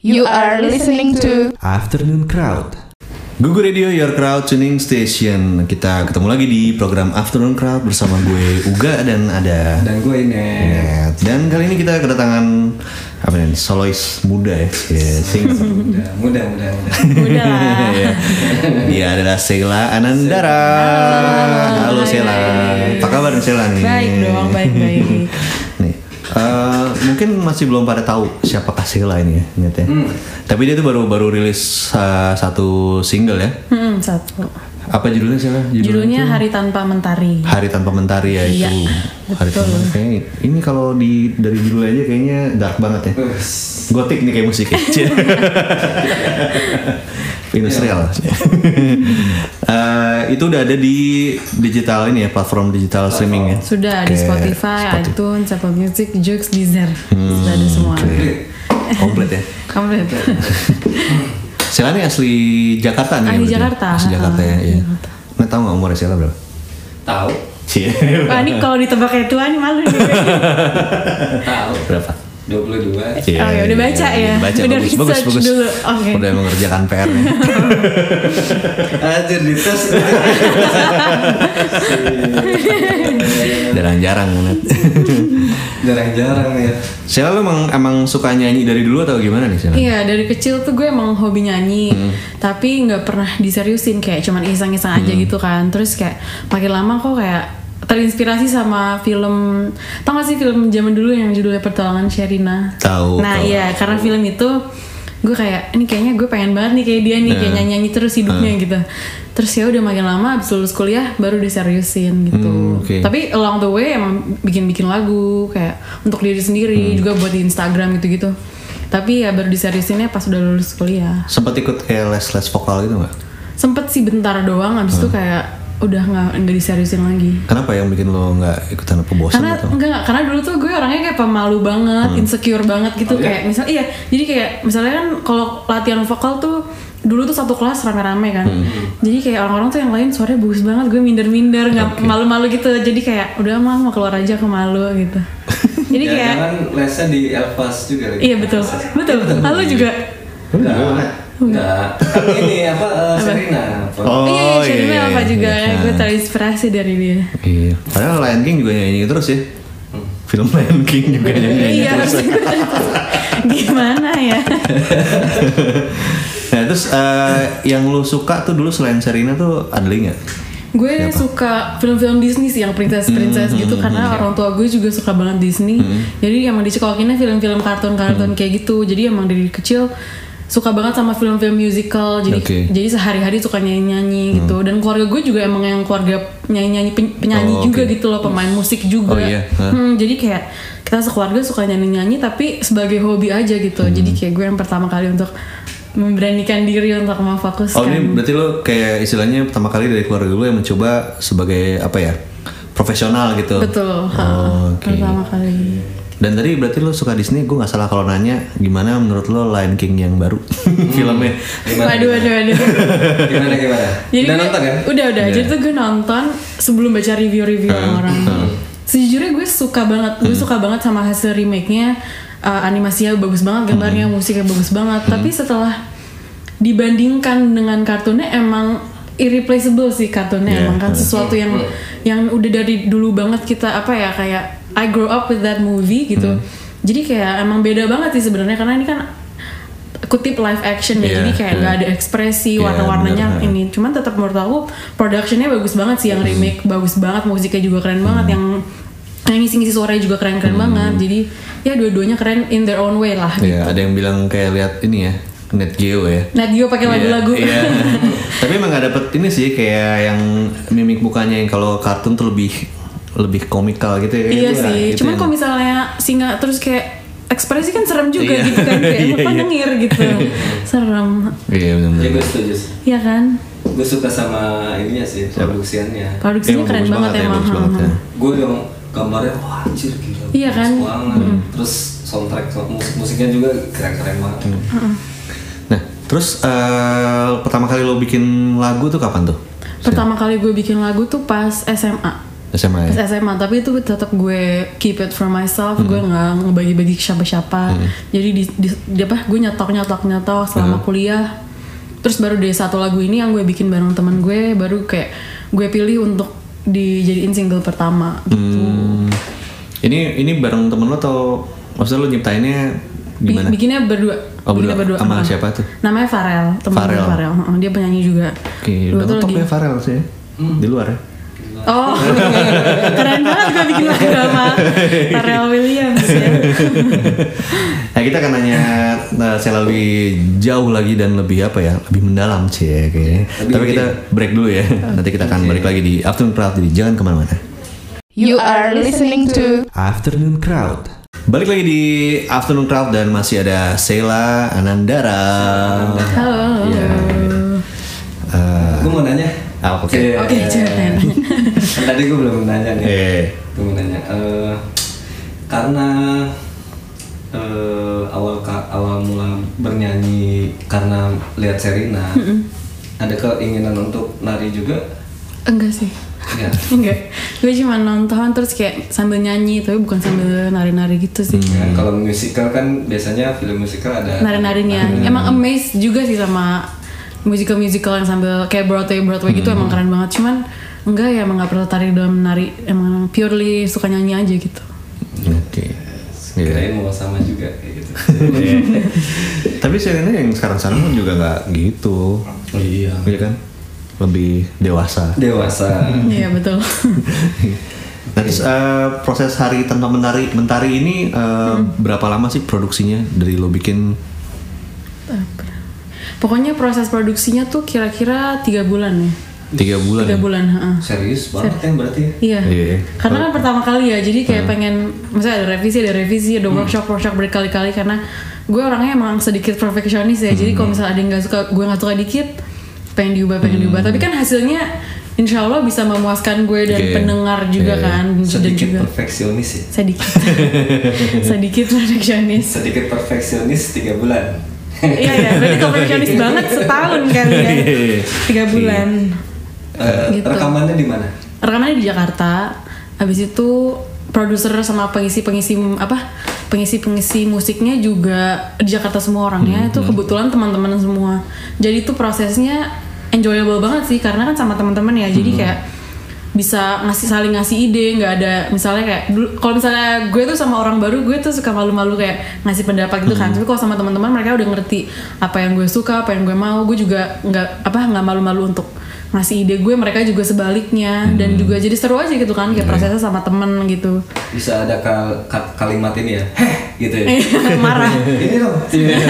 You are listening to Afternoon Crowd. Gugu Radio Your Crowd Tuning Station. Kita ketemu lagi di program Afternoon Crowd bersama gue Uga dan ada Dan gue ini Net. Dan kali ini kita kedatangan apa nih solois muda ya, ya sing. muda, muda, muda, muda. Ya. Dia adalah Sheila Anandara. Halo, Sheila. Apa kabar Sheila nih? Baik dong, baik-baik. Nih, eh, mungkin masih belum pada tahu siapakah Sheila ini ya, ya. Hmm. Tapi dia tuh baru baru rilis uh, satu single ya. Hmm, satu. Apa judulnya Sheila? Judulnya Hari Tanpa Mentari. Hari Tanpa Mentari ya Iya, itu. Hari betul. Tanpa Mentari. Ini kalau di dari judul aja kayaknya dark banget ya. Gotik nih kayak musiknya. Industrial. Eh, itu udah ada di digital ini ya, platform digital streaming ya. Sudah di Kayak Spotify, Spotify. iTunes, Apple Music, Joox, Deezer. Sudah ada semua. Oke. Komplit ya. Komplit. Sheila ini asli Jakarta nih. Asli? Jakarta. Asli Jakarta ya. iya. Nah, tahu nggak umurnya Sheila berapa? Tahu, Cie. Wah ini kalau ditebak kayak tua nih malu nih. tahu. berapa? 22. Iya, Oh ya udah baca ya. Baca udah bagus, bagus, research bagus. dulu. Oke. Udah mengerjakan PR nih. Anjir di tes. Jarang-jarang Net. Jarang-jarang ya. Sheila lu emang, emang suka nyanyi dari dulu atau gimana nih Sheila? Iya dari kecil tuh gue emang hobi nyanyi, Hmm. tapi nggak pernah diseriusin kayak cuman iseng-iseng aja Hmm. gitu kan. Terus kayak makin lama kok kayak terinspirasi sama film, tau gak sih film zaman dulu yang judulnya Pertolongan Sherina? Tahu. Nah iya karena film itu gue kayak ini kayaknya gue pengen banget nih kayak dia nih kayak nyanyi nyanyi terus hidupnya gitu. Terus ya udah makin lama abis lulus kuliah baru diseriusin gitu. Hmm, oke. Tapi along the way emang bikin-bikin lagu kayak untuk diri Hmm. sendiri juga buat di Instagram gitu-gitu. Tapi ya baru diseriusinnya pas udah lulus kuliah. Sempat ikut kayak les-les vokal gitu nggak? Sempet sih bentar doang abis Hmm. itu kayak udah nggak nggak diseriusin lagi. Kenapa yang bikin lo nggak ikutan apa bosan karena atau? enggak enggak, karena dulu tuh gue orangnya kayak pemalu banget, Hmm. insecure banget gitu Oh, kayak misal iya jadi kayak misalnya kan kalau latihan vokal tuh dulu tuh satu kelas rame-rame kan Hmm. jadi kayak orang-orang tuh yang lain suaranya bagus banget gue minder-minder nggak malu-malu gitu jadi kayak udah mah mau keluar aja ke malu gitu jadi kayak Jangan lesnya di Elvas juga lagi. iya betul betul lalu juga Enggak. Enggak. Ini apa eh, Serena. apa? Oh, iya iya Sherina iya, apa iya. juga Nah. gue terinspirasi dari dia Iya. Padahal Lion King juga nyanyi terus ya. Film Lion King juga nyanyi iya terus. gimana ya Nah terus eh, yang lu suka tuh dulu selain Serena tuh ada lagi nggak? Gue suka film-film Disney sih yang princess-princess gitu karena orang tua gue juga suka banget Disney. Jadi emang dicekokinnya film-film kartun-kartun kayak gitu. Jadi emang dari kecil suka banget sama film-film musical. Jadi Oke. jadi sehari-hari suka nyanyi-nyanyi gitu. Dan keluarga gue juga emang yang keluarga nyanyi-nyanyi pen- penyanyi Oh, juga gitu loh, pemain musik juga. Oh, iya? Hah? Hmm, jadi kayak kita sekeluarga suka nyanyi-nyanyi tapi sebagai hobi aja gitu. Jadi kayak gue yang pertama kali untuk memberanikan diri untuk memfokuskan. Oh ini berarti lo kayak istilahnya pertama kali dari keluarga lu yang mencoba sebagai apa ya profesional gitu. Betul, Oh, oke. pertama kali. Dan tadi berarti lo suka Disney, gue nggak salah kalau nanya gimana menurut lo Lion King yang baru filmnya? Gimana? Waduh, waduh, waduh. Gimana gimana? Jadi Udah gue- nonton kan? Udah, udah. Jadi tuh gue nonton sebelum baca review-review orang-orang. Sejujurnya gue suka banget, gue suka banget sama hasil remake-nya. Uh, animasinya bagus banget, gambarnya, musiknya bagus banget. Tapi setelah dibandingkan dengan kartunnya emang irreplaceable sih kartunnya Yeah, emang kan yeah. sesuatu yang yang udah dari dulu banget kita apa ya kayak I grow up with that movie gitu. Jadi kayak emang beda banget sih sebenarnya karena ini kan kutip live action ya Iya, jadi kayak iya. nggak ada ekspresi Iya, warna-warnanya ini cuman tetap menurut aku productionnya bagus banget sih yang remake bagus banget musiknya juga keren banget yang yang ngisi-ngisi suaranya juga keren-keren banget jadi ya dua-duanya keren in their own way lah Iya, ada yang bilang kayak lihat ini ya Net Geo ya. Nat Geo pakai lagu-lagu Iya. iya. Tapi emang gak dapet ini sih kayak yang mimik mukanya yang kalau kartun tuh lebih lebih komikal gitu ya. iya Itu, sih nah, itu cuman yang- kalau misalnya singa terus kayak ekspresi kan serem juga Iya. gitu kan kayak Iya, iya. gitu serem Iya benar. Ya gue setuju. Iya kan Gue suka sama ininya sih, produksiannya. produksinya Emang keren bagus banget, ya, emang banget ya. Gue yang gambarnya wah anjir gila. Iya kan? banget. Terus soundtrack musik musiknya juga keren-keren banget. Nah, terus eh, pertama kali lo bikin lagu tuh kapan tuh? pertama kali gue bikin lagu tuh pas SMA SMA pas ya? SMA tapi itu tetap gue keep it for myself gue nggak ngebagi-bagi ke siapa-siapa jadi di, di, di apa gue nyetok nyetok nyetok selama kuliah terus baru dari satu lagu ini yang gue bikin bareng teman gue baru kayak gue pilih untuk dijadiin single pertama Hmm. Ini ini bareng temen lo atau maksudnya lo nyiptainnya gimana? bikinnya berdua Oh, bikinnya berdua. Sama siapa tuh? namanya Farel temen gue Farel. Farel Heeh, dia penyanyi juga Oke, Dua udah tuh top lagi- ya Farel sih ya? Di luar ya? Oh, keren banget gue bikin lagu sama Pharrell Williams ya. Nah kita akan nanya nah, saya lebih jauh lagi dan lebih apa ya lebih mendalam sih ya kayaknya. Tapi kita break dulu ya. Nanti kita akan balik lagi di Afternoon Crowd jadi jangan ke mana-mana. You are listening to Afternoon Crowd. Balik lagi di Afternoon Crowd dan masih ada Sheila Anandara. Halo. Ya. Eh, Gue mau nanya. Ah, oke. Oke. Kan tadi gue belum nanya nih. eh, Gue mau nanya. Eh, karena eh, awal ka- awal mula bernyanyi karena lihat Serina, ada keinginan untuk nari juga? Enggak sih. Ya. Enggak. Gue cuma nonton terus kayak sambil nyanyi tapi bukan sambil nari-nari gitu sih. Ya, kalau musikal kan biasanya film musikal ada Nari-narinya. Emang amazed juga sih sama musical-musical yang sambil kayak Broadway Broadway gitu emang keren banget. Cuman enggak ya emang gak pernah tertarik dalam nari. Emang purely suka nyanyi aja gitu. oke. Iya. Kirain mau sama juga kayak gitu. Tapi Serena yang sekarang-sekarang kan juga nggak gitu, oh iya. iya kan? Lebih dewasa. Dewasa. Iya betul. Nah, terus, eh, proses hari tanpa mentari mentari ini eh, berapa lama sih produksinya dari lo bikin? Pokoknya proses produksinya tuh kira-kira tiga bulan ya. Tiga bulan. Tiga ya? bulan. heeh. Serius banget ya berarti ya? Iya. Iya. Karena kan pertama kali ya, jadi kayak pengen, misalnya ada revisi, ada revisi, ada workshop, workshop berkali-kali karena gue orangnya emang sedikit perfeksionis ya. Jadi kalau misalnya ada yang nggak suka, gue nggak suka dikit, pengen diubah, pengen diubah. Tapi kan hasilnya, insya Allah bisa memuaskan gue dan Oke. pendengar juga Iya. kan, dan Sedikit juga perfeksionis ya? sedikit, sedikit perfeksionis. Sedikit perfeksionis tiga bulan. iya ya, berarti perfeksionis banget setahun kali ya, tiga bulan. Eh, Gitu. Rekamannya di mana? rekamannya di Jakarta. Habis itu produser sama pengisi-pengisi apa pengisi-pengisi musiknya juga di Jakarta semua orangnya. Itu kebetulan teman-teman semua. Jadi itu prosesnya enjoyable banget sih karena kan sama teman-teman ya. Jadi kayak bisa ngasih saling ngasih ide nggak ada misalnya kayak kalau misalnya gue tuh sama orang baru gue tuh suka malu-malu kayak ngasih pendapat gitu kan. Tapi kalau sama teman-teman mereka udah ngerti apa yang gue suka apa yang gue mau. Gue juga nggak apa nggak malu-malu untuk ngasih ide gue mereka juga sebaliknya dan juga jadi seru aja gitu kan kayak prosesnya sama temen gitu Bisa ada kal- ka- kalimat ini ya? Heh! Gitu ya? marah ini dong.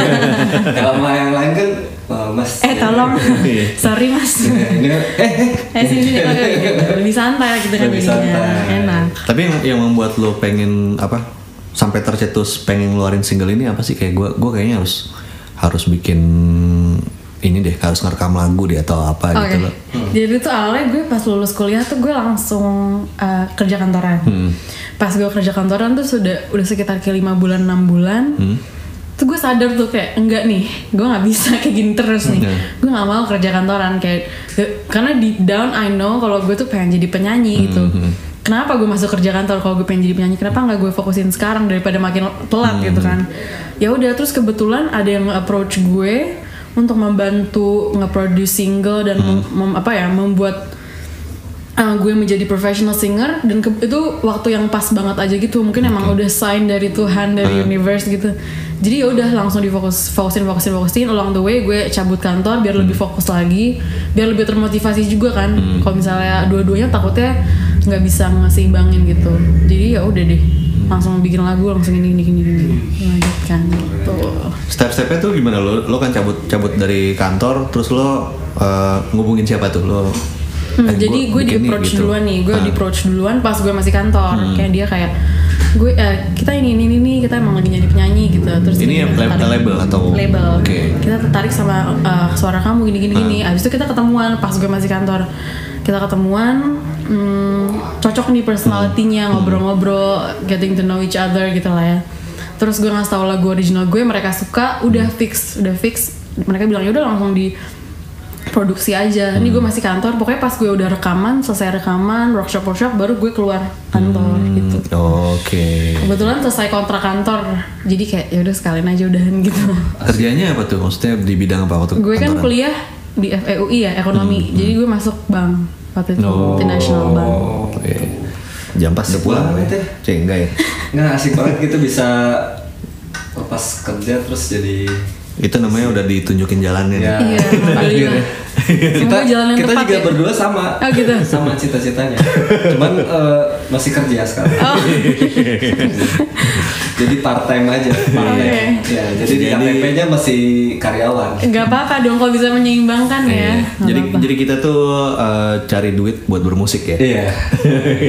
Kalau sama yang lain kan, oh, mas. eh tolong sorry mas ini kan, eh, eh. eh sini lebih santai gitu kan Lebih santai. enak Tapi yang, yang membuat lo pengen apa? Sampai tercetus pengen ngeluarin single ini apa sih? Kayak gue gue kayaknya harus harus bikin ini deh harus ngerekam lagu deh atau apa Oke. gitu loh. Jadi tuh awalnya gue pas lulus kuliah tuh gue langsung uh, kerja kantoran. Hmm. Pas gue kerja kantoran tuh sudah udah sekitar kayak lima bulan enam bulan. Hmm. Tuh gue sadar tuh kayak enggak nih, gue nggak bisa kayak gini terus nih. Hmm. Gue nggak mau kerja kantoran kayak karena deep down I know kalau gue tuh pengen jadi penyanyi gitu. Hmm. Kenapa gue masuk kerja kantor kalau gue pengen jadi penyanyi? Kenapa nggak gue fokusin sekarang daripada makin telat gitu kan? Ya udah terus kebetulan ada yang approach gue untuk membantu nge-produce single dan mem- mem- apa ya membuat uh, gue menjadi professional singer dan ke- itu waktu yang pas banget aja gitu. Mungkin emang udah sign dari Tuhan dari universe gitu. Jadi ya udah langsung difokus fokusin fokusin fokusin. Along the way gue cabut kantor biar lebih fokus lagi biar lebih termotivasi juga kan. Kalau misalnya dua-duanya takutnya nggak bisa ngeseimbangin gitu. Jadi ya udah deh langsung bikin lagu langsung ini ini ini ini lanjutkan gitu Step-stepnya tuh gimana lo? Lo kan cabut cabut dari kantor, terus lo eh, ngubungin siapa tuh lo? Hmm, eh, jadi gue di approach gitu. duluan nih, gue Ah. di approach duluan pas gue masih kantor, kayak dia kayak gue eh, kita ini ini ini kita emang lagi jadi penyanyi gitu, terus Ini kita yang lab- tertarik- label atau? label, Oke. kita tertarik sama eh, suara kamu gini gini gini, abis itu kita ketemuan pas gue masih kantor, kita ketemuan, hmm, cocok nih personalitinya ngobrol-ngobrol, getting to know each other gitu lah ya. Terus gue ngasih tau lagu original gue, mereka suka, udah fix, udah fix. Mereka bilang ya udah langsung di produksi aja. Ini gue masih kantor. Pokoknya pas gue udah rekaman, selesai rekaman, workshop workshop, baru gue keluar kantor gitu. Oke. Kebetulan selesai kontrak kantor, jadi kayak ya udah sekalian aja udahan gitu. Kerjanya apa tuh? Maksudnya di bidang apa waktu gue kan kantoran? kuliah di FEUI ya ekonomi, jadi gue masuk bank waktu itu Oh. multinational bank. Oke. Jam pas udah pulang banget ya? ya. Cek enggak ya? Nggak asik banget gitu bisa pas kerja terus jadi Itu namanya udah ditunjukin jalannya. ya Iya, alhamdulillah. kita jalan kita tepat juga ya. berdua sama Oh, gitu. sama cita-citanya cuman eh, masih kerja sekarang Oh. jadi part time aja part time Oke. ya jadi di Jadi- KTP-nya masih karyawan Gak apa-apa dong kalau bisa menyeimbangkan ya. Iya. Nggak Jadi apa-apa. jadi kita tuh eh, cari duit buat bermusik ya. iya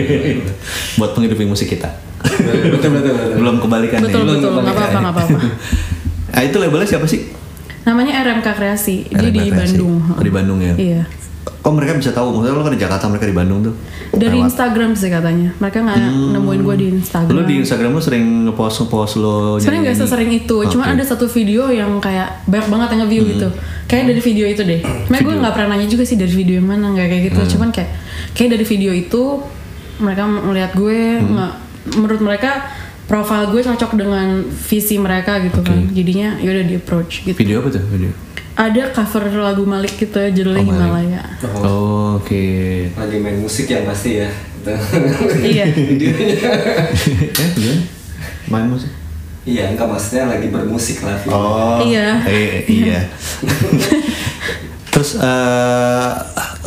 buat menghidupi musik kita. betul betul betul Belum kebalikan betul ya. betul nggak apa-apa nggak apa-apa. Ah, itu labelnya siapa sih? Namanya RMK Kreasi, RMK di Kreasi. Bandung. Oh, di Bandung ya. Iya. Kok mereka bisa tahu? Maksudnya lo kan di Jakarta, mereka di Bandung tuh. Dari Lewat. Instagram sih katanya. Mereka nggak nemuin gue di Instagram. Lo Hmm. di Instagram lo sering ngepost ngepost lo Sebenarnya nggak sesering itu, cuma Oke. ada satu video yang kayak banyak banget yang nge-view gitu. Kayak dari video itu deh. Sebenarnya gue nggak pernah nanya juga sih dari video yang mana, nggak kayak gitu. Cuman kayak kayak dari video itu mereka melihat gue, nggak menurut mereka profil gue cocok dengan visi mereka gitu kan. Jadinya ya udah di approach gitu. Video apa tuh? Video. Ada cover lagu Malik gitu judulnya Oh. Himalaya. Oh, Oke. lagi main musik ya pasti ya iya. eh? Main musik? iya enggak maksudnya lagi bermusik lah. Oh. Iya. Eh, iya. Terus eh,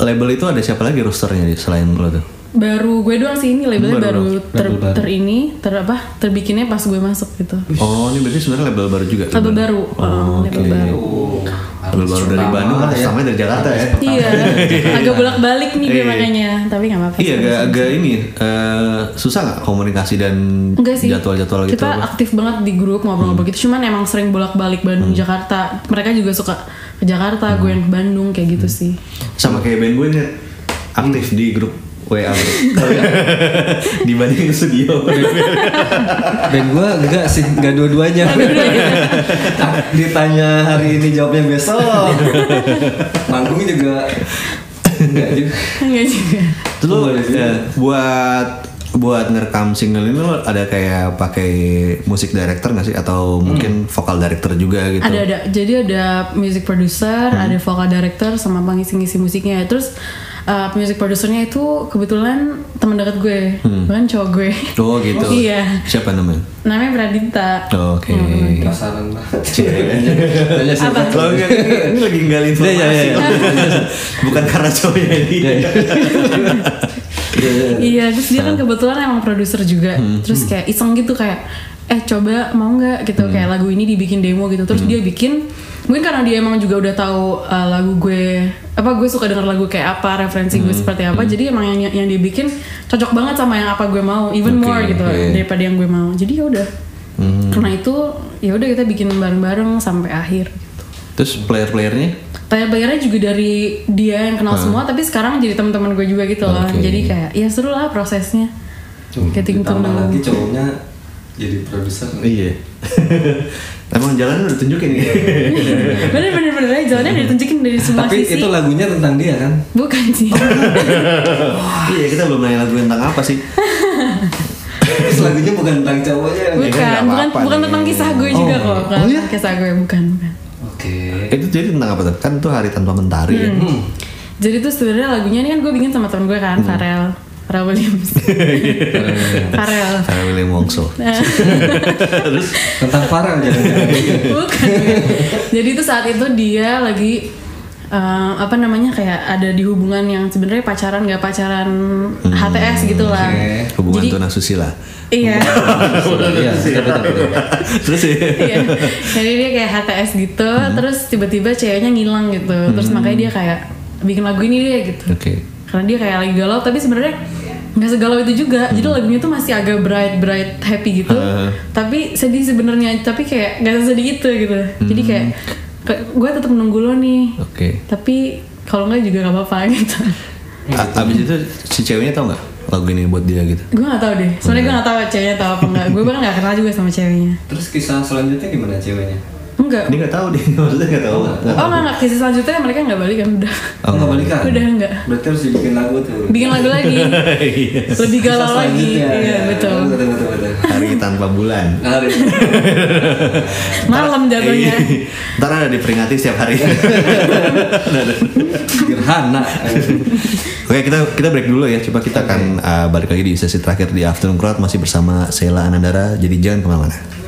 label itu ada siapa lagi rosternya di- selain lo tuh? Baru gue doang sih ini labelnya Baru baru, ter, Label baru. ter ini ter apa terbikinnya pas gue masuk gitu. Oh, ini berarti sebenarnya label baru juga. Label baru, Oh, uh, label oke. baru. Oh, Label baru dari pertama Bandung kan ya. sampai dari Jakarta ya. Iya, agak bolak balik nih gue Iya. makanya, tapi nggak apa-apa. Iya, sih. agak, agak ini eh, susah nggak komunikasi dan jadwal-jadwal gitu? Kita apa? Hmm. aktif banget di grup ngobrol-ngobrol gitu. Cuman emang sering bolak-balik Bandung Jakarta. Mereka juga suka ke Jakarta, gue Hmm. yang ke Bandung kayak gitu sih. Sama kayak band gue nih aktif di grup WA dibanding studio. Dan gue enggak sih, enggak dua-duanya. Ditanya hari ini jawabnya besok. Manggung juga enggak juga. Enggak juga. Sih. ya, buat buat ngerekam single ini lo ada kayak pakai musik director nggak sih atau mungkin vokal director juga gitu? Ada ada. Jadi ada music producer, Hmm. ada vocal director sama pengisi-ngisi musiknya. Terus uh, music producernya itu kebetulan teman dekat gue, bahkan cowok gue. Hmm. Oh gitu. Iya. Siapa namanya? Namanya Pradita. Oke. Penasaran banget. Tanya siapa? Apa? Lo ini, lagi nggali informasi. Iya, iya, Bukan karena cowoknya ini. Iya, terus dia kan kebetulan emang produser juga. Hmm, Terus kayak iseng gitu kayak eh coba mau nggak gitu Hmm. kayak lagu ini dibikin demo gitu. Terus dia bikin mungkin karena dia emang juga udah tahu uh, lagu gue apa gue suka denger lagu kayak apa, referensi Hmm, gue seperti apa. Jadi emang yang yang dia bikin cocok banget sama yang apa gue mau, even Oke, more gitu iya. daripada yang gue mau. Jadi ya udah. Hmm. Karena itu ya udah kita bikin bareng-bareng sampai akhir. Terus player-playernya? Player-playernya juga dari dia yang kenal semua, tapi sekarang jadi teman-teman gue juga gitu loh. Oke. Jadi kayak ya seru lah prosesnya. Getting to Ditambah know. lagi cowoknya jadi produser. Iya. Emang jalannya udah tunjukin ya? bener bener bener aja jalannya udah ditunjukin dari semua Tapi sisi itu lagunya tentang dia kan? bukan sih iya kita belum nanya lagu tentang apa sih. Terus lagunya bukan tentang cowoknya. bukan nggak bukan apa-apa bukan nih. tentang kisah gue juga kok bukan Oh, iya? kisah gue bukan bukan Oke. Itu jadi tentang apa tuh? Kan itu hari tanpa mentari ya. Hmm. jadi tuh sebenarnya lagunya ini kan gue bikin sama temen gue kan Farel Farel Williams Farel Karena William Wongso. Terus Tentang Farel jangan-jangan. bukan jadi itu saat itu dia lagi eh, apa namanya kayak ada di hubungan yang sebenarnya pacaran nggak pacaran HTS gitu lah oke. hubungan Jadi- tuna susila. iya Iya. Terus ya. Iya. Jadi dia kayak HTS gitu, Hmm. terus tiba-tiba ceweknya ngilang gitu. Terus makanya dia kayak bikin lagu ini dia gitu. Oke. Karena dia kayak lagi galau tapi sebenarnya nggak segalau itu juga. Jadi lagunya tuh masih agak bright bright happy gitu. Hmm. Tapi sedih sebenarnya, tapi kayak nggak sesedih itu gitu. Jadi kayak gue tetap nunggu lo nih. Oke. Tapi kalau nggak juga nggak apa-apa gitu. A- Abis itu si ceweknya tau nggak lagu ini buat dia gitu? gue nggak tahu deh. Sebenarnya gue nggak tahu ceweknya tahu apa nggak. Gue bahkan nggak kenal juga sama ceweknya. Terus kisah selanjutnya gimana ceweknya? Enggak. Dia nggak tahu dia maksudnya nggak tahu. Nggak Oh tahu. enggak, enggak. Kisah selanjutnya mereka nggak balik kan udah. Oh, nggak balikan Udah enggak. berarti harus dibikin lagu tuh Bikin lagu lagi. Iya. Lebih Kisah galau lagi. Iya, ya. betul. betul betul betul Hari tanpa bulan. hari Malam jatuhnya. Iya. Ntar ada diperingati setiap hari. gerhana Oke kita kita break dulu ya. Coba kita akan uh, balik lagi di sesi terakhir di Afternoon Crowd masih bersama Sheila Anandara. Jadi jangan ke mana-mana.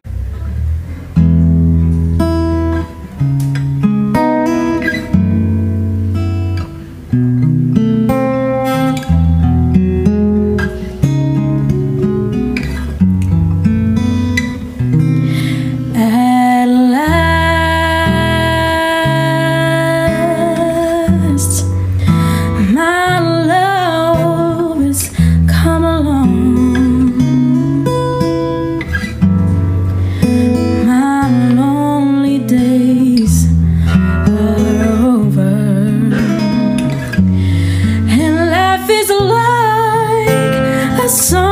sun.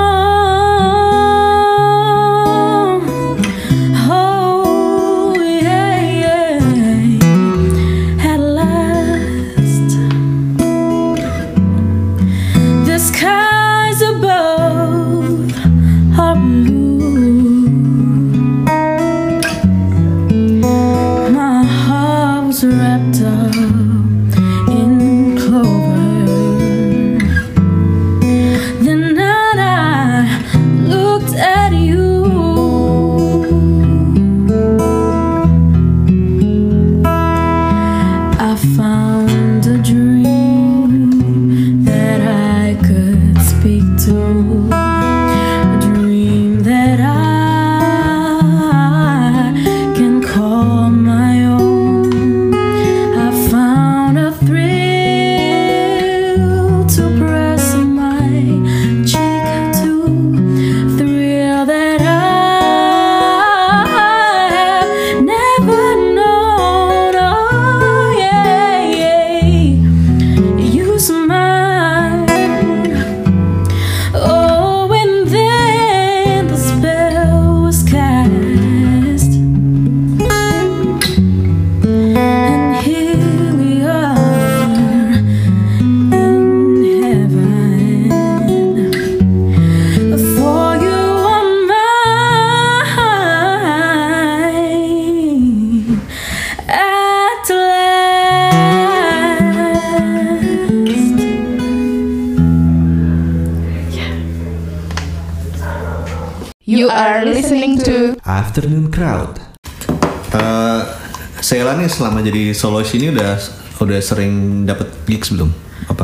Selama jadi solois ini udah udah sering dapat gigs belum? Apa?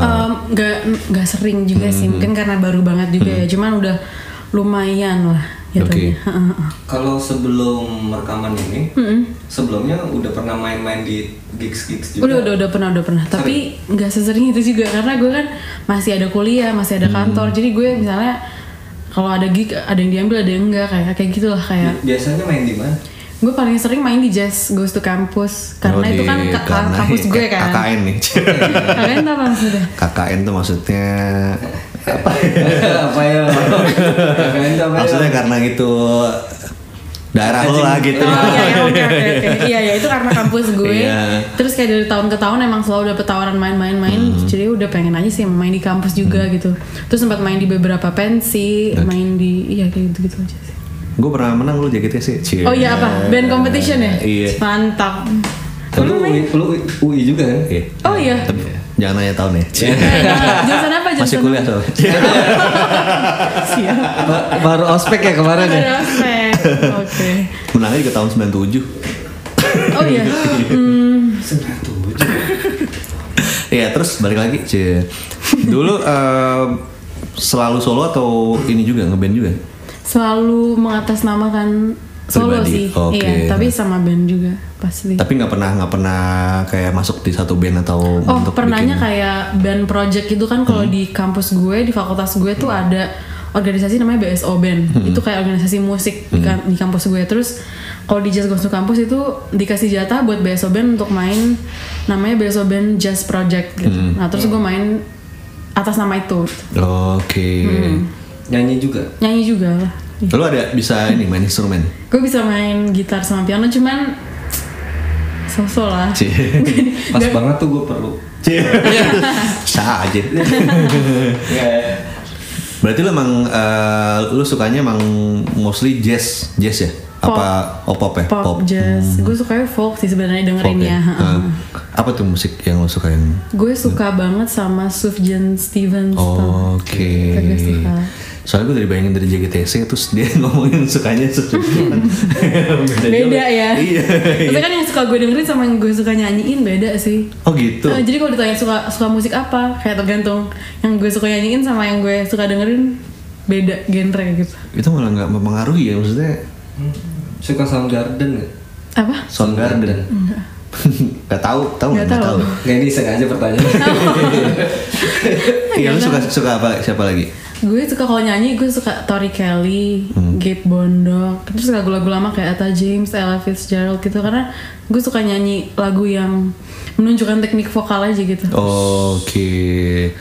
Nggak nggak sering juga sih. Mungkin karena baru banget juga ya. Cuman udah lumayan lah gitu Oke. kalau sebelum rekaman ini sebelumnya udah pernah main-main di gigs gigs juga? Udah udah udah pernah udah pernah. Tapi nggak sesering itu juga. Karena gue kan masih ada kuliah masih ada kantor. Jadi gue misalnya kalau ada gig ada yang diambil ada yang enggak kayak kayak gitulah kayak biasanya main di mana gue paling sering main di jazz goes to campus karena Oh, itu kan ka- karena kampus gue kan KKN nih. tau apa maksudnya KKN tuh maksudnya apa ya tuh apa ya maksudnya karena itu daerah lo lah gitu. Oh iya iya oke oke. Iya ya itu karena kampus gue. Iya. Terus kayak dari tahun ke tahun emang selalu dapet tawaran main-main-main. Hmm. Jadi udah pengen aja sih main di kampus juga gitu. Terus sempat main di beberapa pensi, main di iya kayak gitu-gitu aja sih. Gue pernah menang lu JKT sih. Cie. Oh iya apa? Band competition ya? Iya. Mantap. lu UI, lu UI juga kan Iya. Oh iya. Tapi jangan nanya tahun ya. Cie. Jurusan apa? Jurusan Masih kuliah soalnya. Baru ospek ya kemarin ya Ada aspek. Oke. Menangnya juga tahun 97. Oh iya. Hmm. Iya terus balik lagi Cie. Dulu eh, selalu solo atau ini juga ngeband juga? Selalu mengatasnamakan solo Pribadi, sih. oke. Iya, tapi sama band juga pasti. Tapi nggak pernah nggak pernah kayak masuk di satu band atau Oh, untuk pernahnya bikin- kayak band project itu kan kalau Hmm. di kampus gue, di fakultas gue tuh ada organisasi namanya BSO Band. Hmm. Itu kayak organisasi musik di, kan- di kampus gue. Terus kalau di Jazz Goes to Campus itu dikasih jatah buat BSO Band untuk main namanya BSO Band Jazz Project gitu. Hmm. Nah, terus gue main atas nama itu. Oke. Hmm. Nyanyi juga Nyanyi juga lah. Lu ada bisa ini main instrumen? Gue bisa main gitar sama piano cuman sosok lah Cie. Pas banget tuh gue perlu. Cie. Sah aja. Berarti lu emang eh, lu sukanya emang mostly jazz, jazz ya? Apa oh, pop ya? pop, jazz gue sukanya folk sih sebenarnya Folk dengerinnya ya? Eh, apa tuh musik yang lu suka yang gue suka banget sama Sufjan Stevens tuh. Oke. Suka. Soalnya gue dari bayangin dari JGTC terus dia ngomongin sukanya Sufjan Stevens. beda juga. ya Iya. Tapi kan yang suka gue dengerin sama yang gue suka nyanyiin beda sih Oh gitu. Nah, jadi kalau ditanya suka suka musik apa kayak tergantung yang gue suka nyanyiin sama yang gue suka dengerin beda genre gitu Itu malah nggak mempengaruhi ya maksudnya Suka Soundgarden gak? apa Soundgarden. Gak tahu, tahu Nggak tahu. Nggak ini sengaja pertanyaan. Iya, lu suka suka apa? Siapa lagi? Gue suka kalau nyanyi gue suka Tori Kelly, Hmm. Gabe Bondok, terus lagu-lagu lama kayak Etta James, Ella Fitzgerald gitu karena gue suka nyanyi lagu yang menunjukkan teknik vokal aja gitu. Oke.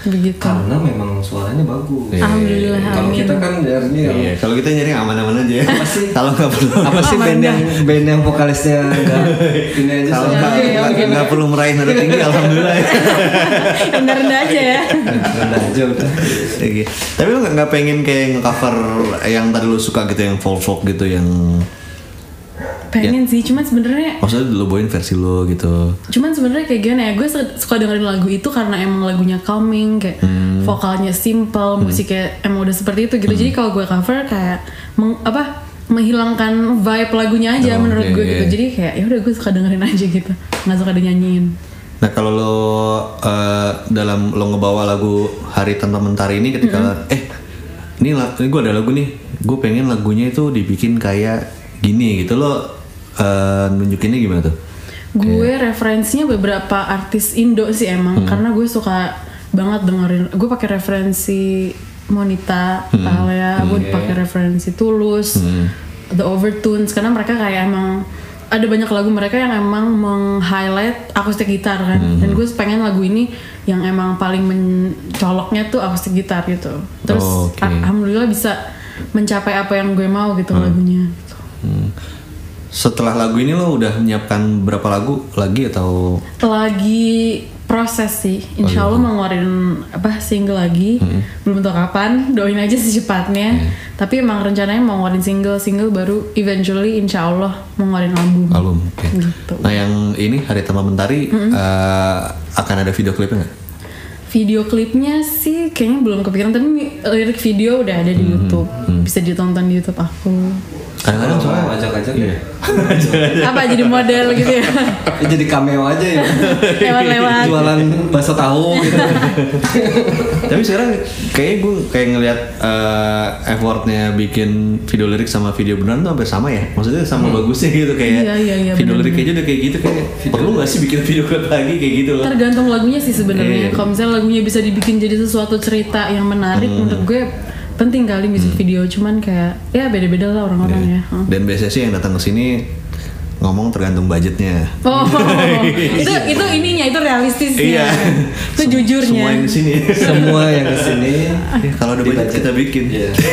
Begitu. Karena memang suaranya bagus. Iya. Alhamdulillah. Kalau amin. kita kan nyarinya yang Iya, kalau kita nyari yang aman-aman aja ya. Kalau nggak perlu apa sih band yang band yang vokalisnya enggak ini aja kalau nggak Oke, nggak- oke. nggak perlu meraih nada tinggi, alhamdulillah. ya. Rendah-rendah aja ya. rendah aja udah. Oke. Tapi lu nggak nggak pengen kayak nge-cover yang tadi lu suka gitu, yang folk folk gitu, yang Pengen sih, cuman sebenarnya maksudnya lu bawain versi lu gitu. cuman sebenarnya kayak gimana ya gue su- suka dengerin lagu itu karena emang lagunya calming kayak Hmm. vokalnya simple musiknya emang udah seperti itu gitu. Jadi kalau gue cover kayak meng- apa menghilangkan vibe lagunya aja Oh, menurut oke, gue oke. gitu. Jadi kayak ya udah gue suka dengerin aja gitu. Nggak suka dinyanyiin. Nah kalau lo eh, dalam lo ngebawa lagu Hari Tanpa Mentari ini ketika eh ini, ini gue ada lagu nih, gue pengen lagunya itu dibikin kayak gini gitu. Lo eh, nunjukinnya gimana tuh? gue referensinya beberapa artis Indo sih emang karena gue suka banget dengerin. Gue pakai referensi Monita, Thalia, gue pakai referensi Tulus, The Overtones. Karena mereka kayak emang ada banyak lagu mereka yang emang meng-highlight akustik gitar kan. Dan gue pengen lagu ini yang emang paling mencoloknya tuh akustik gitar gitu. Terus Oke. alhamdulillah bisa mencapai apa yang gue mau gitu lagunya. Hmm. Setelah lagu ini lo udah menyiapkan berapa lagu lagi atau? Lagi proses sih. Insya Allah mau ngeluarin apa single lagi. Belum tahu kapan doain aja secepatnya. Tapi emang rencananya mau ngeluarin single single baru eventually insya Allah mau ngeluarin album. Album? Oke. gitu. Nah yang ini Hari Tanpa Mentari eh, akan ada video klipnya nggak? video klipnya sih kayaknya belum kepikiran tapi lirik video udah ada di YouTube. Bisa ditonton di YouTube aku Kadang-kadang Kalau soalnya ajak-ajak ya. apa jadi model gitu ya Ya jadi cameo aja ya. lewat-lewat Jualan bakso tahu gitu. Tapi sekarang kayaknya gue kayak ngelihat eh, effortnya bikin video lirik sama video beneran tuh hampir sama ya. Maksudnya sama bagusnya gitu kayak Iya, iya, iya, video lirik aja udah kayak gitu kayak perlu nggak sih bikin video klip lagi kayak gitu loh. tergantung lagunya sih sebenarnya Iya. kalau misalnya lagunya bisa dibikin jadi sesuatu cerita yang menarik menurut gue penting kali musik video cuman kayak ya beda-beda lah orang-orang ya Hmm. Dan biasanya sih yang datang ke sini ngomong tergantung budgetnya. oh itu itu ininya itu realistisnya Iya. itu jujurnya Semua yang di sini. Semua yang ke sini Ya, kalau ada budget kita bikin. Iya.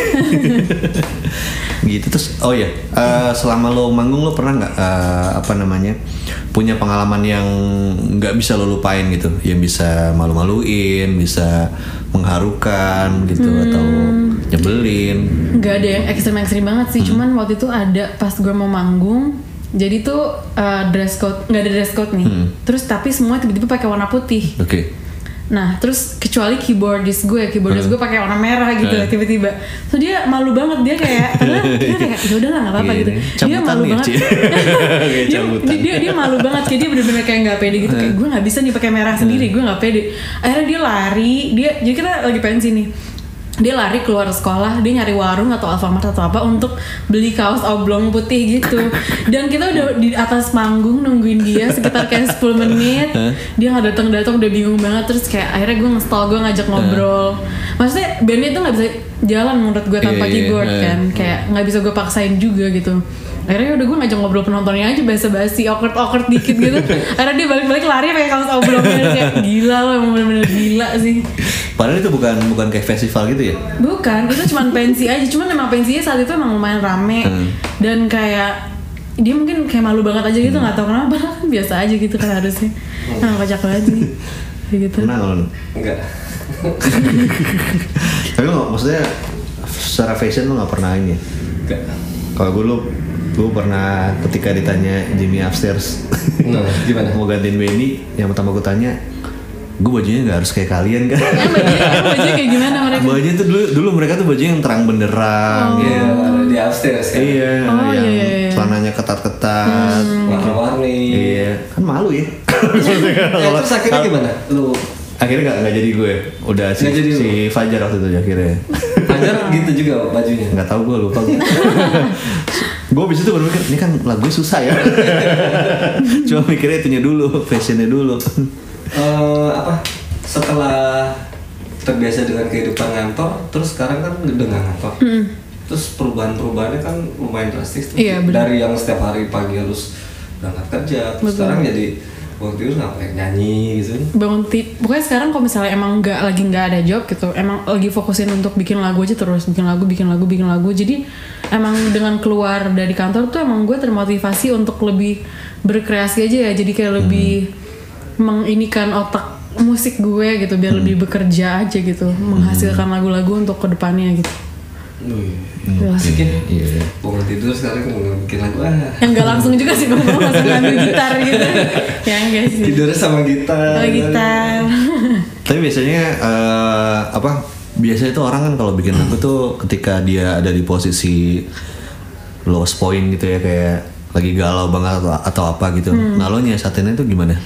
gitu terus oh ya eh, selama lo manggung lo pernah nggak eh, apa namanya punya pengalaman yang nggak bisa lo lupain gitu yang bisa malu-maluin bisa mengharukan gitu Hmm. atau nyebelin. Nggak ada yang ekstrim-ekstrim banget sih cuman waktu itu ada pas gue mau manggung jadi tuh uh, dress code nggak ada dress code nih. Terus tapi semua tiba-tiba pakai warna putih. Oke Nah, terus kecuali keyboardist gue, keyboardist gue pakai warna merah gitu Hmm. tiba-tiba. So dia malu banget dia kayak karena dia kayak ya udahlah nggak apa-apa Iya, gitu. iya. Dia Cabutan malu nih, banget. Dia, cabutan. dia, dia, dia malu banget kayak dia bener-bener kayak nggak pede gitu kayak gue nggak bisa nih pakai merah sendiri, gue nggak pede. Akhirnya dia lari, dia jadi kita lagi pensi nih. Dia lari keluar sekolah, dia nyari warung atau Alfamart atau apa untuk beli kaos oblong putih gitu. Dan kita udah di atas panggung nungguin dia sekitar kayak 10 menit. Dia nggak datang datang udah bingung banget terus kayak akhirnya gue nge-stall gue ngajak ngobrol. Maksudnya bandnya tuh nggak bisa jalan menurut gue tanpa Iya, iya, keyboard iya. kan, kayak nggak bisa gue paksain juga gitu. Akhirnya udah gue ngajak ngobrol penontonnya aja basa-basi awkward awkward dikit gitu. Akhirnya dia balik-balik lari pakai kaos oblongnya kayak gila lo emang bener-bener gila sih. Padahal itu bukan bukan kayak festival gitu ya? Bukan, itu cuma pensi aja. Cuman emang pensinya saat itu emang lumayan rame. Hmm. dan kayak dia mungkin kayak malu banget aja gitu nggak tahu kenapa. Kan biasa aja gitu kan harusnya. Nah kocak kayak gitu. Pernah nggak lo? enggak. Tapi lo maksudnya secara fashion lo nggak pernah ini? Ya? enggak. Kalau gue lu, gue pernah ketika ditanya Jimmy upstairs nah gimana? mau gantiin Benny, yang pertama gue tanya, gue bajunya nggak harus kayak kalian kan? Emang bajunya, bajunya kayak gimana mereka bajunya tuh dulu dulu mereka tuh bajunya yang terang benderang, Iya, di upstairs kan iya, Oh, yang iya, iya, iya. celananya ketat-ketat, warna-warni iya, kan malu ya. Eh, terus akhirnya gimana lu akhirnya nggak nggak jadi gue, udah si, jadi si Fajar waktu itu akhirnya. Fajar gitu juga bajunya nggak tahu gue lupa gue. gue abis itu baru mikir ini kan lagunya susah ya. Cuma mikirnya itunya dulu, fashionnya dulu. Eh, apa? Setelah terbiasa dengan kehidupan ngantor terus sekarang kan udah nggak ngantor. Terus perubahan-perubahannya kan lumayan drastis tuh. Iya, dari yang setiap hari pagi harus berangkat kerja terus Betul. sekarang jadi waktu itu ngapain nyanyi gitu. Bangun ti pokoknya sekarang kalau misalnya emang nggak lagi nggak ada job gitu emang lagi fokusin untuk bikin lagu aja terus bikin lagu bikin lagu bikin lagu. Jadi emang dengan keluar dari kantor tuh emang gue termotivasi untuk lebih berkreasi aja ya jadi kayak lebih menginikan otak musik gue gitu biar lebih bekerja aja gitu menghasilkan lagu-lagu untuk ke depannya gitu Wih, Wah. asik ya Iya. bangun tidur sekarang mau bikin lagu ah yang nggak langsung juga sih gue mau langsung ngambil gitar gitu ya enggak sih tidurnya sama gitar oh, gitar Tapi biasanya eh, apa? Biasanya itu orang kan kalau bikin lagu tuh ketika dia ada di posisi lowest point gitu ya kayak lagi galau banget atau, atau apa gitu. Nah lo nyiasatinnya itu gimana?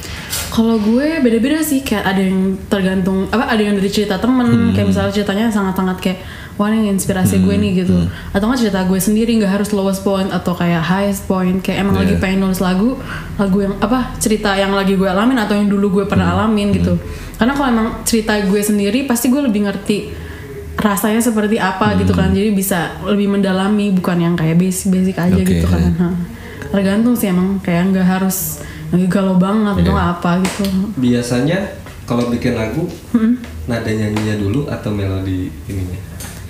Kalau gue beda-beda sih kayak ada yang tergantung apa ada yang dari cerita temen kayak misalnya ceritanya sangat-sangat kayak wah ini inspirasi gue nih gitu. Atau nggak cerita gue sendiri nggak harus lowest point atau kayak highest point kayak emang lagi pengen nulis lagu lagu yang apa cerita yang lagi gue alamin atau yang dulu gue pernah alamin gitu. Karena kalau emang cerita gue sendiri pasti gue lebih ngerti rasanya seperti apa gitu kan. Jadi bisa lebih mendalami bukan yang kayak basic basic aja Oke. gitu kan. Ha. tergantung sih emang kayak nggak harus lagi galau banget atau nggak apa gitu. Biasanya kalau bikin lagu nada nyanyinya dulu atau melodi ininya?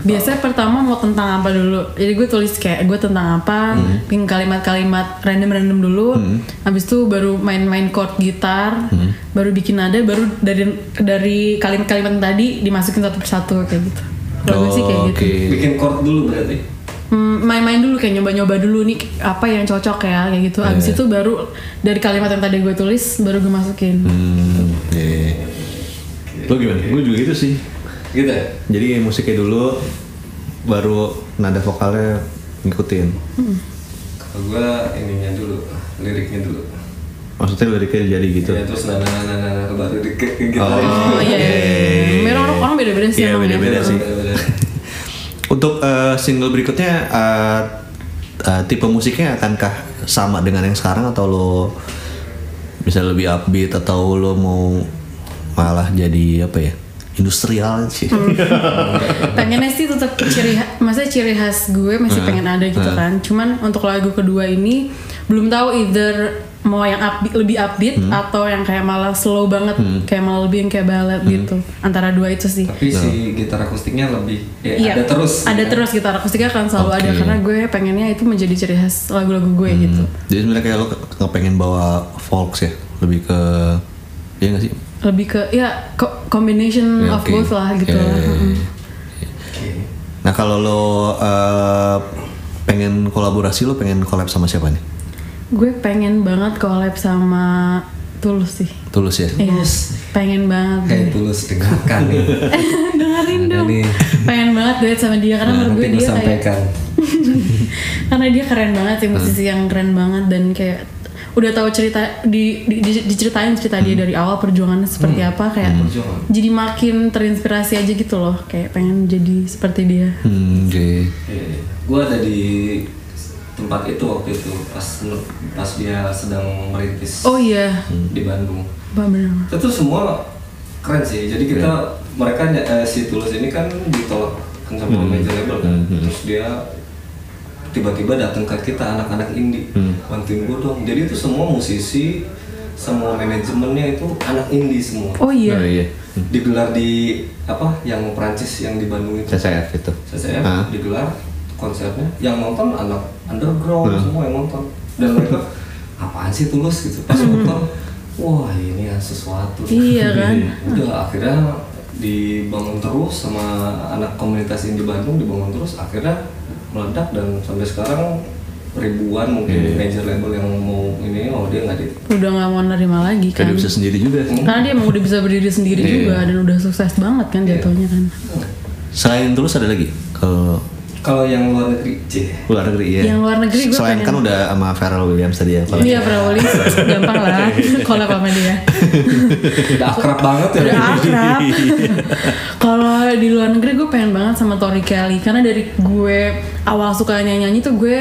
Biasanya pertama mau tentang apa dulu? Jadi gue tulis kayak gue tentang apa bikin kalimat-kalimat random-random dulu. Habis itu baru main-main chord gitar baru bikin nada baru dari dari kalimat-kalimat tadi dimasukin satu persatu kayak gitu. Kalau gue sih kayak gitu. Oke. bikin chord dulu berarti? Hmm, main-main dulu kayak nyoba-nyoba dulu nih apa yang cocok ya kayak gitu abis itu baru dari kalimat yang tadi gue tulis baru gue masukin Hmm, iya. Lo gimana? Gue juga gitu sih. gitu ya Jadi musiknya dulu, baru nada vokalnya ngikutin. kalau gua ininya dulu liriknya dulu Maksudnya liriknya jadi gitu. ya terus nana nana nana baru di ke ke gitar oh iya iya iya. Memang orang orang beda-beda sih Iya, ya. beda-beda sih. Untuk eh, single berikutnya eh, eh, tipe musiknya akankah sama dengan yang sekarang atau lo bisa lebih upbeat atau lo mau malah jadi apa ya industrial sih? pengennya sih tetap ciri maksudnya ciri khas gue masih pengen ada gitu kan. Cuman untuk lagu kedua ini belum tahu either mau yang upbeat, lebih upbeat atau yang kayak malah slow banget kayak malah lebih yang kayak ballad gitu antara dua itu sih tapi si gitar akustiknya lebih ya, Iya, ada terus ada ya. terus gitar akustiknya kan selalu ada Oke. karena gue pengennya itu menjadi ciri khas lagu-lagu gue gitu Jadi sebenarnya kayak lo ke- kepengen bawa folks ya, lebih ke Iya gak sih? lebih ke ya co- combination Ya, of oke. both lah gitu Ya, lah ya, ya, Mm-mm. ya. Nah kalau lo eh, pengen kolaborasi lo pengen collab sama siapa nih? Gue pengen banget collab sama Tulus sih. Tulus ya. Iya, pengen banget kayak tulus dengarkan. Nih dengerin dong. nih. pengen banget duet sama dia karena Nah, menurut gue dia kayak sampaikan. Karena dia keren banget sih musisi yang keren banget dan kayak udah tahu cerita di, di- di- diceritain cerita dia dari awal perjuangannya seperti apa kayak Perjuangan. jadi makin terinspirasi aja gitu loh kayak pengen jadi seperti dia. Hmm, oke. gue ada di tempat itu waktu itu pas pas dia sedang merintis oh iya. di Bandung. Bah, bener itu semua keren sih. Jadi kita mereka eh, si tulus ini kan ditolak kan sama major label kan. Terus dia tiba-tiba datang ke kita anak-anak indie. Bantuin gue dong. Jadi itu semua musisi semua manajemennya itu anak indie semua. Oh iya. Oh, iya. digelar di apa yang Prancis yang di Bandung itu. CCF itu. CCF Ah. digelar konsernya. Yang nonton anak underground Hmm. semua yang nonton. Dan mereka apaan sih tulus? Gitu. Pas nonton wah ini ya sesuatu. Iya kan? udah akhirnya dibangun terus sama anak komunitas indie Bandung dibangun terus akhirnya meledak dan sampai sekarang ribuan mungkin major label yang mau ini oh dia nggak di udah nggak mau nerima lagi kan? dia bisa sendiri juga. karena dia emang udah bisa berdiri sendiri Iya. juga dan udah sukses banget kan jatuhnya kan? Selain tulus ada lagi ke kalau yang luar negeri C. Luar negeri ya. Yang luar negeri gue Selain pengen- kan udah sama Pharrell Williams tadi ya. iya Prawali gampang lah. Kalau sama dia. Udah akrab banget ya. Udah akrab. Kalau di luar negeri gue pengen banget sama Tori Kelly. Karena dari gue awal suka nyanyi nyanyi tuh gue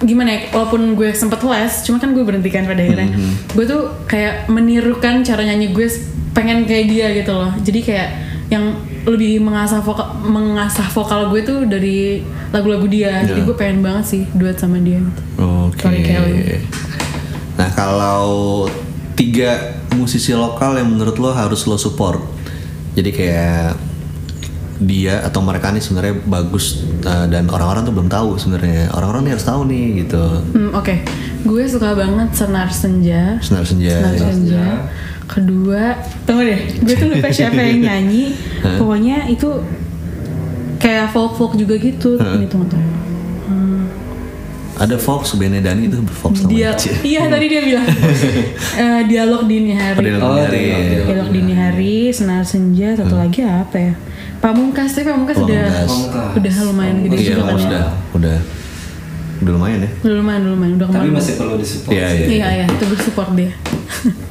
gimana ya walaupun gue sempet les cuma kan gue berhentikan pada akhirnya. Gue tuh kayak menirukan cara nyanyi gue pengen kayak dia gitu loh. Jadi kayak yang lebih mengasah vokal mengasah vokal gue tuh dari lagu-lagu dia jadi gue pengen banget sih duet sama dia gitu. Oke. Kelly. Nah kalau tiga musisi lokal yang menurut lo harus lo support, jadi kayak dia atau mereka nih sebenarnya bagus uh, dan orang-orang tuh belum tahu sebenarnya. Orang-orang nih harus tahu nih gitu. Hmm, Oke, gue suka banget senar senja. Senar senja. Senar senja. Kedua, tunggu deh, gue tuh lupa siapa yang nyanyi. Pokoknya itu kayak folk folk juga gitu. Ini tunggu tunggu. Ada Fox, Benedani itu Fox Dia, iya tadi dia bilang Eh, dialog dini hari. Oh, dialog Oh, dini hari. dialog. Dialog dini hari, senar senja, satu lagi apa ya? Pamungkas, tapi Pamungkas udah Pamungkas. Pamungkas. udah lumayan gede Iya, juga kan ya. udah, udah, udah lumayan ya. Udah lumayan, udah lumayan, udah tapi masih perlu disupport Iya, sih. iya. Iya, iya, itu gue support dia.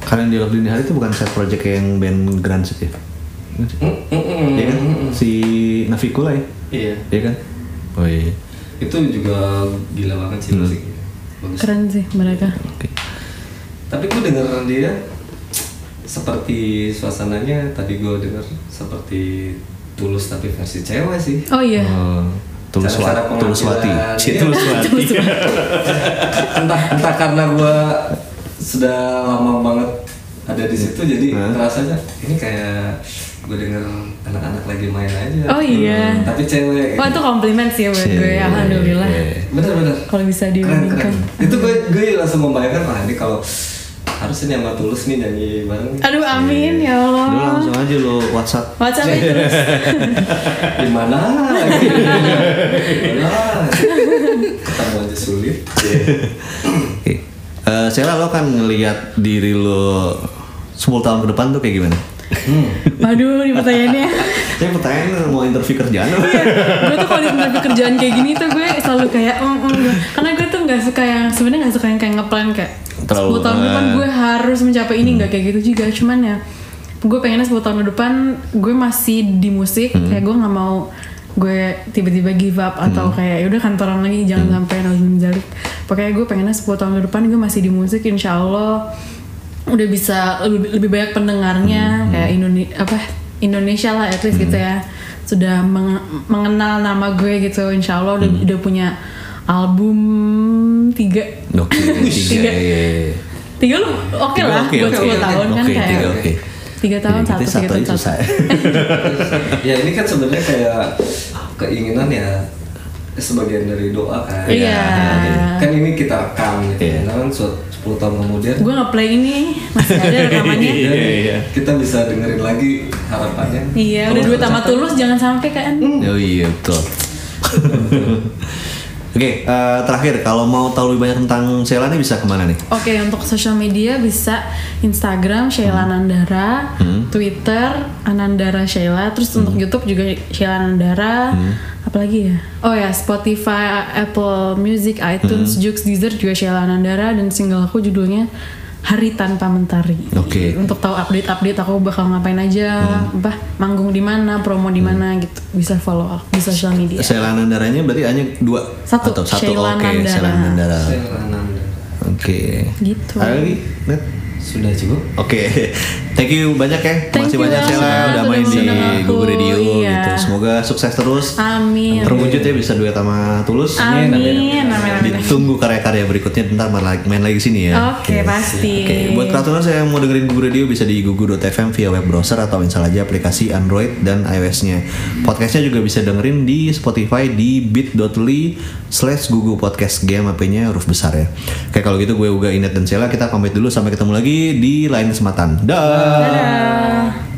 Kalian dialog dini hari itu bukan set project yang band ya? Mm, mm, mm, Iya kan? Si Navikula ya? iya Iya kan? Oh iya. itu juga gila banget sih musiknya bagus Keren sih mereka. Oke. tapi gue denger dia seperti suasananya tadi gue denger seperti tulus tapi versi cewek sih Oh iya. Oh, Tulus Cara-cara Wati. Tulus Wati. Iya. Tulus Wati. entah entah karena gue sudah lama banget ada di situ jadi Hah? rasanya ini kayak gue denger anak-anak lagi main aja Oh iya. Hmm, tapi cewek Wah itu komplimen sih buat gue, Cie. alhamdulillah. bener-bener Kalau bisa dibandingkan. itu gue gue langsung membayangkan wah ini kalau harusnya sama tulus nih nyanyi bareng. Aduh amin ya Lu Allah. langsung aja lo WhatsApp. WhatsApp terus. di mana lagi Mana? ketemu aja sulit Oke. Eh, Sheila lo kan ngelihat diri lo 10 tahun ke depan tuh kayak gimana? Waduh ini pertanyaannya. Ini pertanyaan mau interview kerjaan? Iya, gue tuh kalau di interview kerjaan kayak gini tuh gue selalu kayak mm, mm, gitu. karena gue tuh nggak suka yang sebenarnya nggak suka yang kayak ngeplan kayak Terlalu, 10 tahun ke depan gue harus mencapai ini nggak kayak gitu juga cuman ya gue pengennya 10 tahun ke depan gue masih di musik kayak gue nggak mau gue tiba-tiba give up atau kayak yaudah kantoran lagi jangan sampai nolin jalik pokoknya gue pengennya 10 tahun ke depan gue masih di musik insya Allah udah bisa lebih, lebih banyak pendengarnya kayak Indonesia apa Indonesia lah at least gitu ya sudah menge- mengenal nama gue gitu insya Allah udah udah punya album tiga Oke, tiga. Tiga. iya, iya. tiga lu oke Tiga lah oke, buat oke, 10 oke. tahun kan Oke, kayak tiga oke. Tiga tahun Iya, satu tiga tahun satu susah. ya ini kan sebenarnya kayak keinginan ya sebagian dari doa kan Iya. kan ini kita rekam gitu Iya. kan suatu 10 tahun kemudian gue ngeplay ini masih ada rekamannya Iya, iya. kita bisa dengerin lagi harapannya iya udah dua tamat tercapai, tulus jangan sampai kan Oh iya betul. Oke, eh, terakhir kalau mau tahu lebih banyak tentang Sheila nih bisa ke mana nih? Oke, untuk sosial media bisa Instagram Sheila Nandara, Twitter Anandara Sheila, terus untuk YouTube juga Sheila Nandara. Apalagi ya? Oh ya, Spotify, Apple Music, iTunes, Joox, Deezer juga Sheila Nandara dan single aku judulnya Hari Tanpa Mentari. Oke. Untuk tahu update-update aku bakal ngapain aja, apa manggung di mana, promo di mana gitu. Bisa follow di sosial media. Sheila Nandaranya berarti hanya dua Satu, atau satu? Sheila Oke, Nandara. Sheila Nandara. Oke. Gitu. Ada lagi? Net? sudah cukup Oke, Thank you banyak ya. Thank Masih you banyak Sheila udah main di. Google Radio Iya. gitu. Semoga sukses terus. Amin. Terwujud ya bisa duet sama Tulus. Amin. Amin. Amin. amin. Ditunggu karya-karya berikutnya ntar main lagi, main lagi sini ya. Oke, pasti. Oke, buat peraturan saya mau dengerin Google Radio bisa di gugu.fm via web browser atau install aja aplikasi Android dan iOS-nya. Podcastnya juga bisa dengerin di Spotify di bit.ly slash gugu podcast game HP-nya huruf besar ya. Oke, kalau gitu gue Uga Inet dan Sheila kita pamit dulu sampai ketemu lagi di lain kesempatan. Dah. Dadah.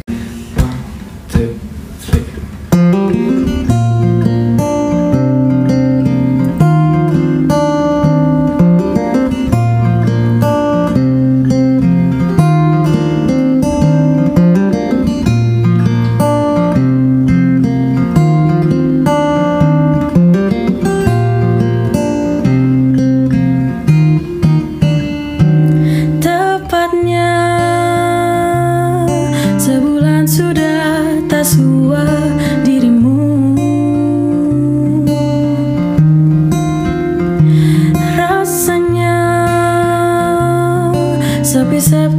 Să pricep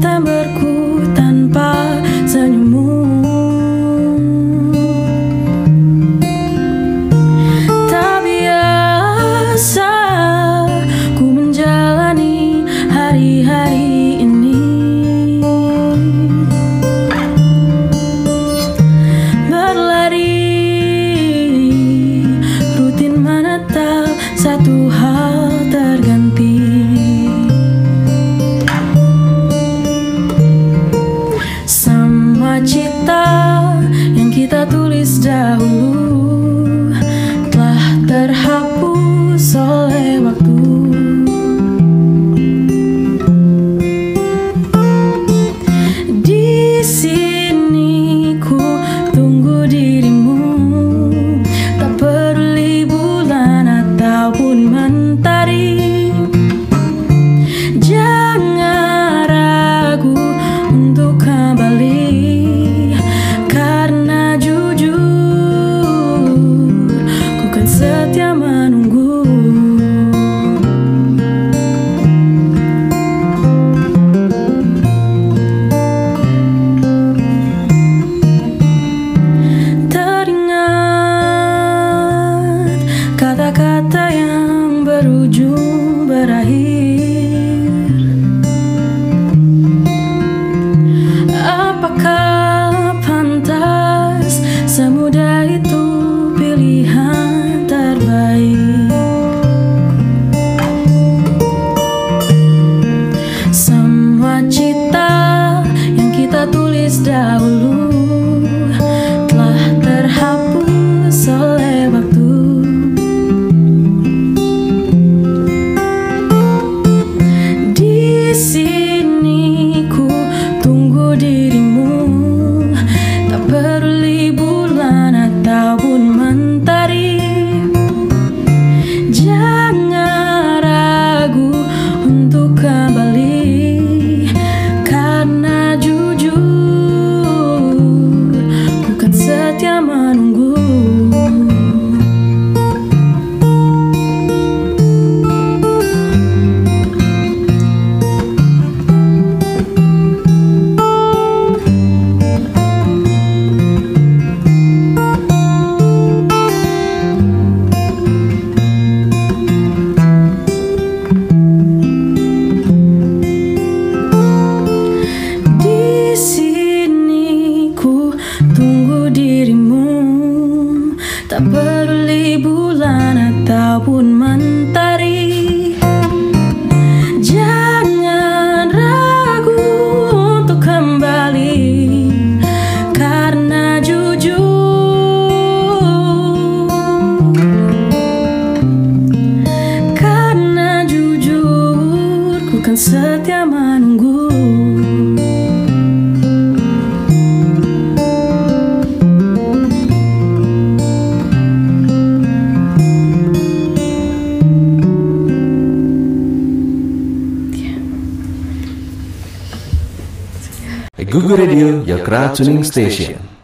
tuning station.